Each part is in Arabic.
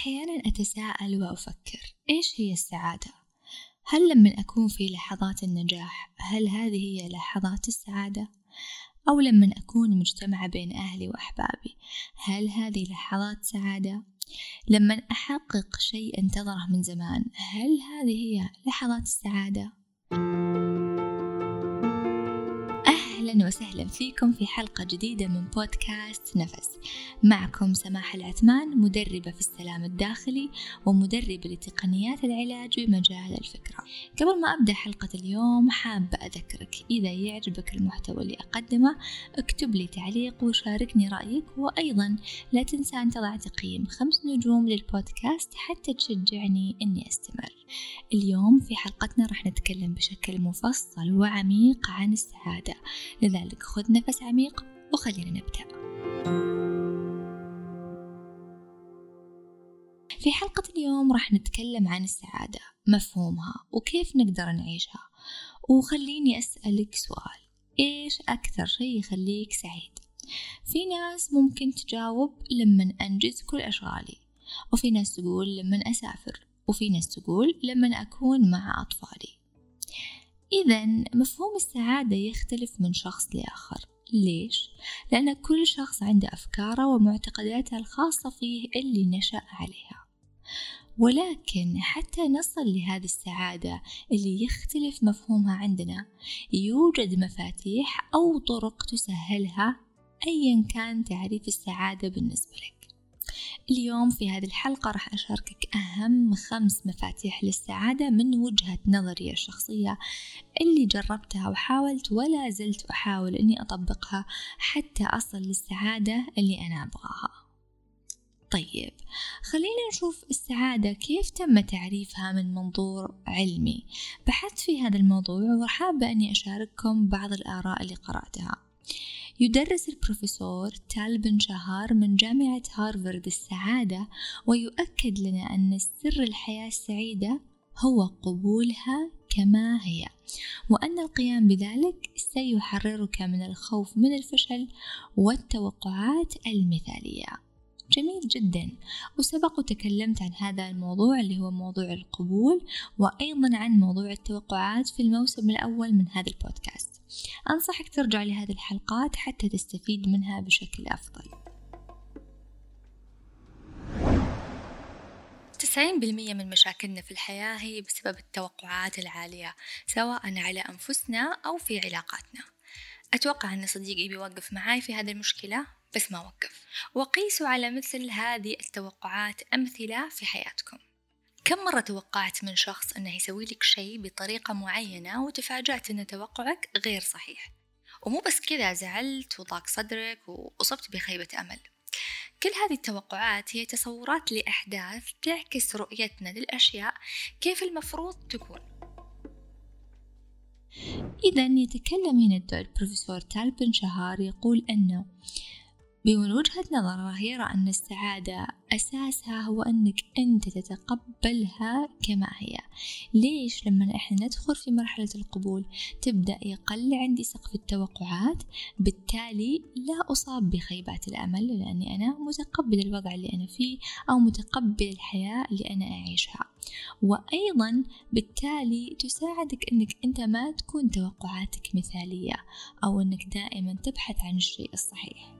أحيانا أتساءل وأفكر إيش هي السعادة؟ هل لما أكون في لحظات النجاح هل هذه هي لحظات السعادة؟ أو لما أكون مجتمعة بين أهلي وأحبابي هل هذه لحظات سعادة؟ لما أحقق شيء أنتظره من زمان هل هذه هي لحظات السعادة؟ أهلا وسهلا فيكم في حلقة جديدة من بودكاست نفس. معكم سماح العثمان مدربة في السلام الداخلي ومدربة لتقنيات العلاج بمجال الفكرة. قبل ما أبدأ حلقة اليوم حابة أذكرك إذا يعجبك المحتوى اللي أقدمه اكتب لي تعليق وشاركني رأيك. وأيضا لا تنسى أن تضع تقييم خمس نجوم للبودكاست حتى تشجعني أني أستمر. اليوم في حلقتنا راح نتكلم بشكل مفصل وعميق عن السعادة. لذلك خذ نفس عميق وخلينا نبدأ. في حلقة اليوم راح نتكلم عن السعادة مفهومها وكيف نقدر نعيشها. وخليني أسألك سؤال إيش أكثر شيء يخليك سعيد؟ في ناس ممكن تجاوب لما أنجز كل أشغالي وفي ناس تقول لما أسافر. وفي ناس تقول لما أكون مع أطفالي. إذا مفهوم السعادة يختلف من شخص لآخر. ليش؟ لأن كل شخص عنده أفكاره ومعتقداته الخاصة فيه اللي نشأ عليها. ولكن حتى نصل لهذه السعادة اللي يختلف مفهومها عندنا يوجد مفاتيح أو طرق تسهلها أيا كان تعريف السعادة بالنسبة لك. اليوم في هذه الحلقة راح أشاركك أهم خمس مفاتيح للسعادة من وجهة نظري الشخصية اللي جربتها وحاولت ولا زلت أحاول أني أطبقها حتى أصل للسعادة اللي أنا أبغاها. طيب خلينا نشوف السعادة كيف تم تعريفها من منظور علمي. بحثت في هذا الموضوع وحابة أني أشارككم بعض الآراء اللي قرأتها. يدرس البروفيسور تال بن شهار من جامعة هارفارد السعادة ويؤكد لنا أن سر الحياة السعيدة هو قبولها كما هي وأن القيام بذلك سيحررك من الخوف من الفشل والتوقعات المثالية. جميل جدا. وسبق وتكلمت عن هذا الموضوع اللي هو موضوع القبول وأيضا عن موضوع التوقعات في الموسم الأول من هذا البودكاست. أنصحك ترجع لهذه الحلقات حتى تستفيد منها بشكل أفضل. تسعين بالمية من مشاكلنا في الحياة هي بسبب التوقعات العالية سواء على أنفسنا أو في علاقاتنا. أتوقع أن صديقي بيوقف معاي في هذه المشكلة بس ما وقف. وقيسوا على مثل هذه التوقعات أمثلة في حياتكم. كم مرة توقعت من شخص أنه يسوي لك شيء بطريقة معينة وتفاجأت أن توقعك غير صحيح؟ ومو بس كذا زعلت وضاق صدرك وأصبت بخيبة أمل. كل هذه التوقعات هي تصورات لأحداث تعكس رؤيتنا للأشياء كيف المفروض تكون. إذا يتكلم هنا البروفيسور تال بن شهار يقول أنه من وجهة نظره يرى أن السعادة أساسها هو أنك أنت تتقبلها كما هي. ليش؟ لما إحنا ندخل في مرحلة القبول تبدأ يقل عندي سقف التوقعات بالتالي لا أصاب بخيبات الأمل لأني أنا متقبل الوضع اللي أنا فيه أو متقبل الحياة اللي أنا أعيشها. وأيضا بالتالي تساعدك أنك أنت ما تكون توقعاتك مثالية أو أنك دائما تبحث عن الشيء الصحيح.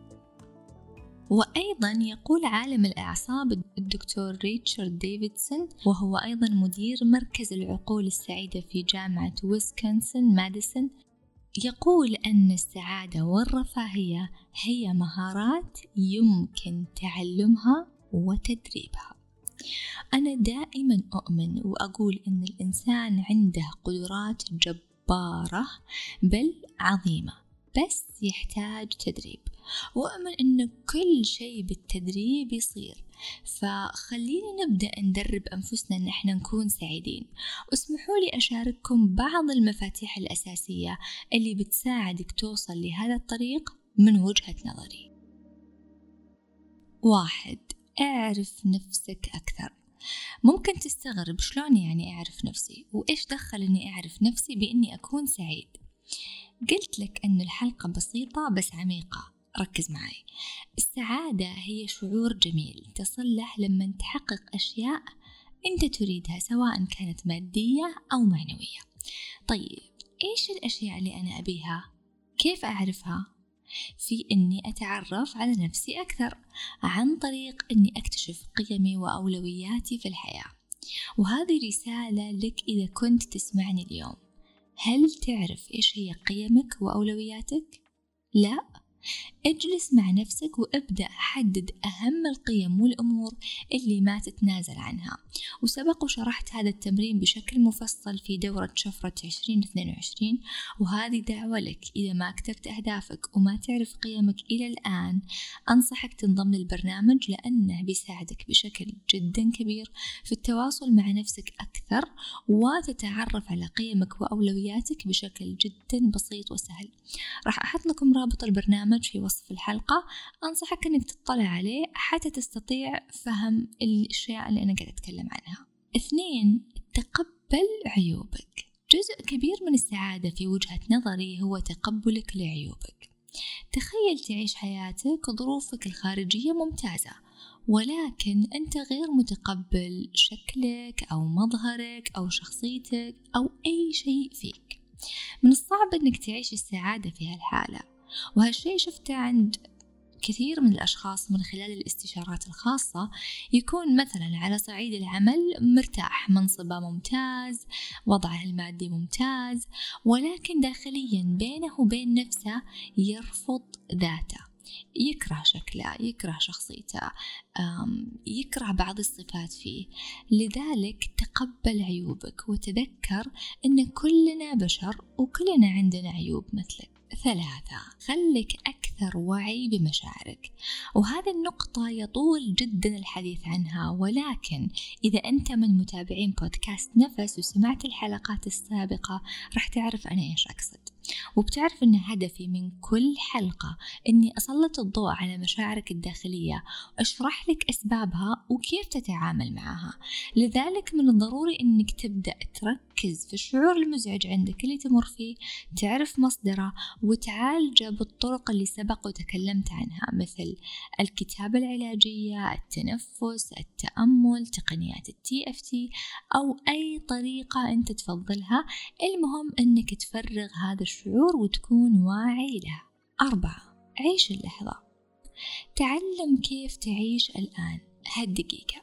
وأيضا يقول عالم الأعصاب الدكتور ريتشارد ديفيدسون وهو أيضا مدير مركز العقول السعيدة في جامعة ويسكنسن ماديسون يقول أن السعادة والرفاهية هي مهارات يمكن تعلمها وتدريبها. أنا دائما أؤمن وأقول أن الإنسان عنده قدرات جبارة بل عظيمة بس يحتاج تدريب. وأؤمن أن كل شيء بالتدريب يصير. فخلينا نبدأ ندرب أنفسنا أن إحنا نكون سعيدين. واسمحوا لي أشارككم بعض المفاتيح الأساسية اللي بتساعدك توصل لهذا الطريق من وجهة نظري. واحد اعرف نفسك أكثر. ممكن تستغرب شلون يعني أعرف نفسي؟ وإيش دخل أني أعرف نفسي بإني أكون سعيد؟ قلت لك أن الحلقة بسيطة بس عميقة. ركز معي السعادة هي شعور جميل تصل له لما تحقق أشياء أنت تريدها سواء كانت مادية أو معنوية طيب إيش الأشياء اللي أنا أبيها؟ كيف أعرفها؟ في إني أتعرف على نفسي أكثر عن طريق إني أكتشف قيمي وأولوياتي في الحياة وهذه رسالة لك إذا كنت تسمعني اليوم هل تعرف إيش هي قيمك وأولوياتك؟ لا؟ اجلس مع نفسك وابدأ حدد أهم القيم والأمور اللي ما تتنازل عنها. وسبق وشرحت هذا التمرين بشكل مفصل في دورة شفرة 2022 وهذه دعوة لك إذا ما كتبت أهدافك وما تعرف قيمك إلى الآن أنصحك تنضم للبرنامج لأنه بيساعدك بشكل جدا كبير في التواصل مع نفسك أكثر وتتعرف على قيمك وأولوياتك بشكل جدا بسيط وسهل. راح أحط لكم رابط البرنامج برنامج في وصف الحلقة. أنصحك أنك تطلع عليه حتى تستطيع فهم الأشياء اللي أنا قاعدة أتكلم عنها. اثنين تقبل عيوبك. جزء كبير من السعادة في وجهة نظري هو تقبلك لعيوبك. تخيل تعيش حياتك ظروفك الخارجية ممتازة ولكن أنت غير متقبل شكلك أو مظهرك أو شخصيتك أو أي شيء فيك. من الصعب أنك تعيش السعادة في هالحالة. وهالشي شفته عند كثير من الأشخاص من خلال الاستشارات الخاصة يكون مثلا على صعيد العمل مرتاح منصبه ممتاز وضعه المادي ممتاز ولكن داخليا بينه وبين نفسه يرفض ذاته يكره شكله يكره شخصيته يكره بعض الصفات فيه. لذلك تقبل عيوبك وتذكر أن كلنا بشر وكلنا عندنا عيوب مثلك. ثلاثة خلك أكثر وعي بمشاعرك. وهذه النقطة يطول جدا الحديث عنها ولكن إذا أنت من متابعين بودكاست نفس وسمعت الحلقات السابقة راح تعرف أنا إيش أقصد. وبتعرف أن هدفي من كل حلقة أني أسلط الضوء على مشاعرك الداخلية وأشرح لك أسبابها وكيف تتعامل معها. لذلك من الضروري أنك تبدأ تركز في الشعور المزعج عندك اللي تمر فيه تعرف مصدره وتعالجه بالطرق اللي سبق وتكلمت عنها مثل الكتابة العلاجية التنفس التأمل تقنيات التي اف تي أو أي طريقة أنت تفضلها. المهم أنك تفرغ هذا الشعور وتكون واعي له. أربعة عيش اللحظة. تعلم كيف تعيش الآن. هالدقيقة.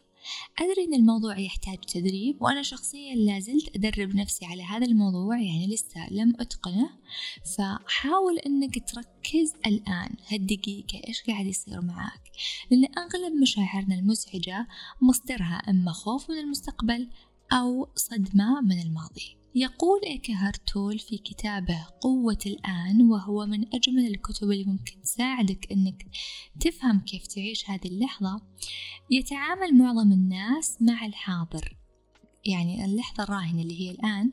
أدري أن الموضوع يحتاج تدريب وأنا شخصيا لازلت أدرب نفسي على هذا الموضوع يعني لسه لم أتقنه. فحاول أنك تركز الآن. هالدقيقة إيش قاعد يصير معك لأن أغلب مشاعرنا المزعجة مصدرها إما خوف من المستقبل أو صدمة من الماضي. يقول إيكهارت تول في كتابه قوة الآن وهو من أجمل الكتب اللي ممكن تساعدك أنك تفهم كيف تعيش هذه اللحظة يتعامل معظم الناس مع الحاضر. يعني اللحظة الراهنة اللي هي الآن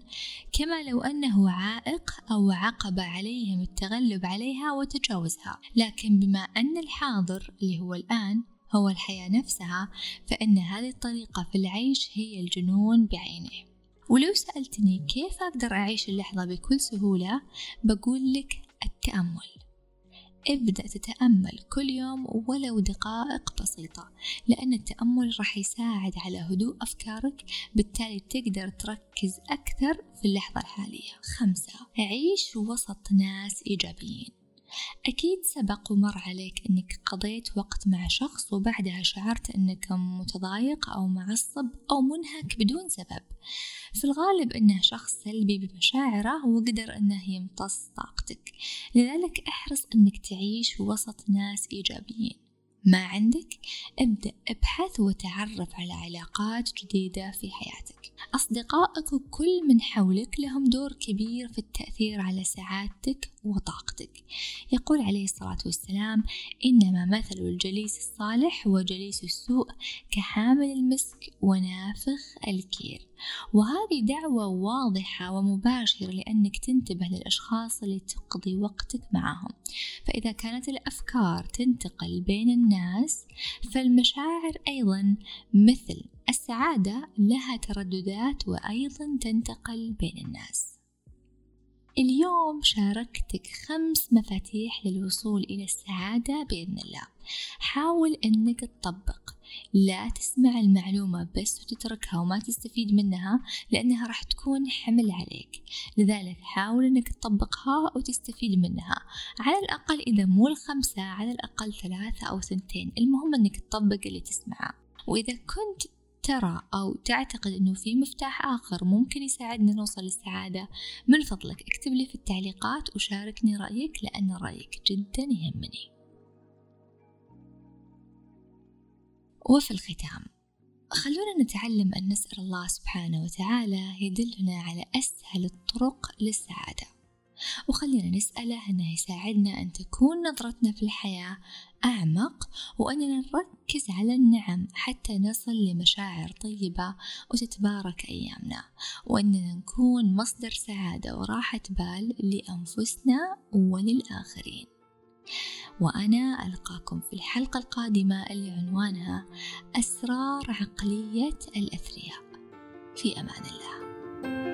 كما لو أنه عائق أو عقبة عليهم التغلب عليها وتجاوزها. لكن بما أن الحاضر اللي هو الآن هو الحياة نفسها فإن هذه الطريقة في العيش هي الجنون بعينه. ولو سألتني كيف أقدر أعيش اللحظة بكل سهولة بقول لك التأمل. ابدأ تتأمل كل يوم ولو دقائق بسيطة لأن التأمل راح يساعد على هدوء أفكارك بالتالي تقدر تركز أكثر في اللحظة الحالية. خمسة عيش وسط ناس إيجابيين. أكيد سبق ومر عليك أنك قضيت وقت مع شخص وبعدها شعرت أنك متضايق أو معصب أو منهك بدون سبب. في الغالب أنه شخص سلبي بمشاعره وقدر أنه يمتص طاقتك. لذلك أحرص أنك تعيش وسط ناس إيجابيين. ما عندك؟ ابدأ ابحث وتعرف على علاقات جديدة في حياتك. أصدقائك وكل من حولك لهم دور كبير في التأثير على سعادتك وطاقتك. يقول عليه الصلاة والسلام إنما مثل الجليس الصالح وجليس السوء كحامل المسك ونافخ الكير. وهذه دعوة واضحة ومباشرة لأنك تنتبه للأشخاص اللي تقضي وقتك معهم. فإذا كانت الأفكار تنتقل بين الناس فالمشاعر أيضا مثل السعادة لها ترددات وأيضا تنتقل بين الناس. اليوم شاركتك خمس مفاتيح للوصول إلى السعادة بإذن الله. حاول أنك تطبق. لا تسمع المعلومة بس وتتركها وما تستفيد منها لأنها راح تكون حمل عليك. لذلك حاول أنك تطبقها وتستفيد منها. على الأقل إذا مو الخمسة على الأقل ثلاثة أو ثنتين. المهم أنك تطبق اللي تسمعه. وإذا كنت ترى أو تعتقد أنه في مفتاح آخر ممكن يساعدنا نوصل للسعادة. من فضلك اكتب لي في التعليقات وشاركني رأيك لأن رأيك جدا يهمني. وفي الختام خلونا نتعلم أن نسأل الله سبحانه وتعالى يدلنا على أسهل الطرق للسعادة. وخلينا نسأله أنه يساعدنا أن تكون نظرتنا في الحياة أعمق وأننا نركز على النعم حتى نصل لمشاعر طيبة وتتبارك أيامنا وأننا نكون مصدر سعادة وراحة بال لأنفسنا وللآخرين. وأنا ألقاكم في الحلقة القادمة اللي عنوانها أسرار عقلية الأثرياء. في أمان الله.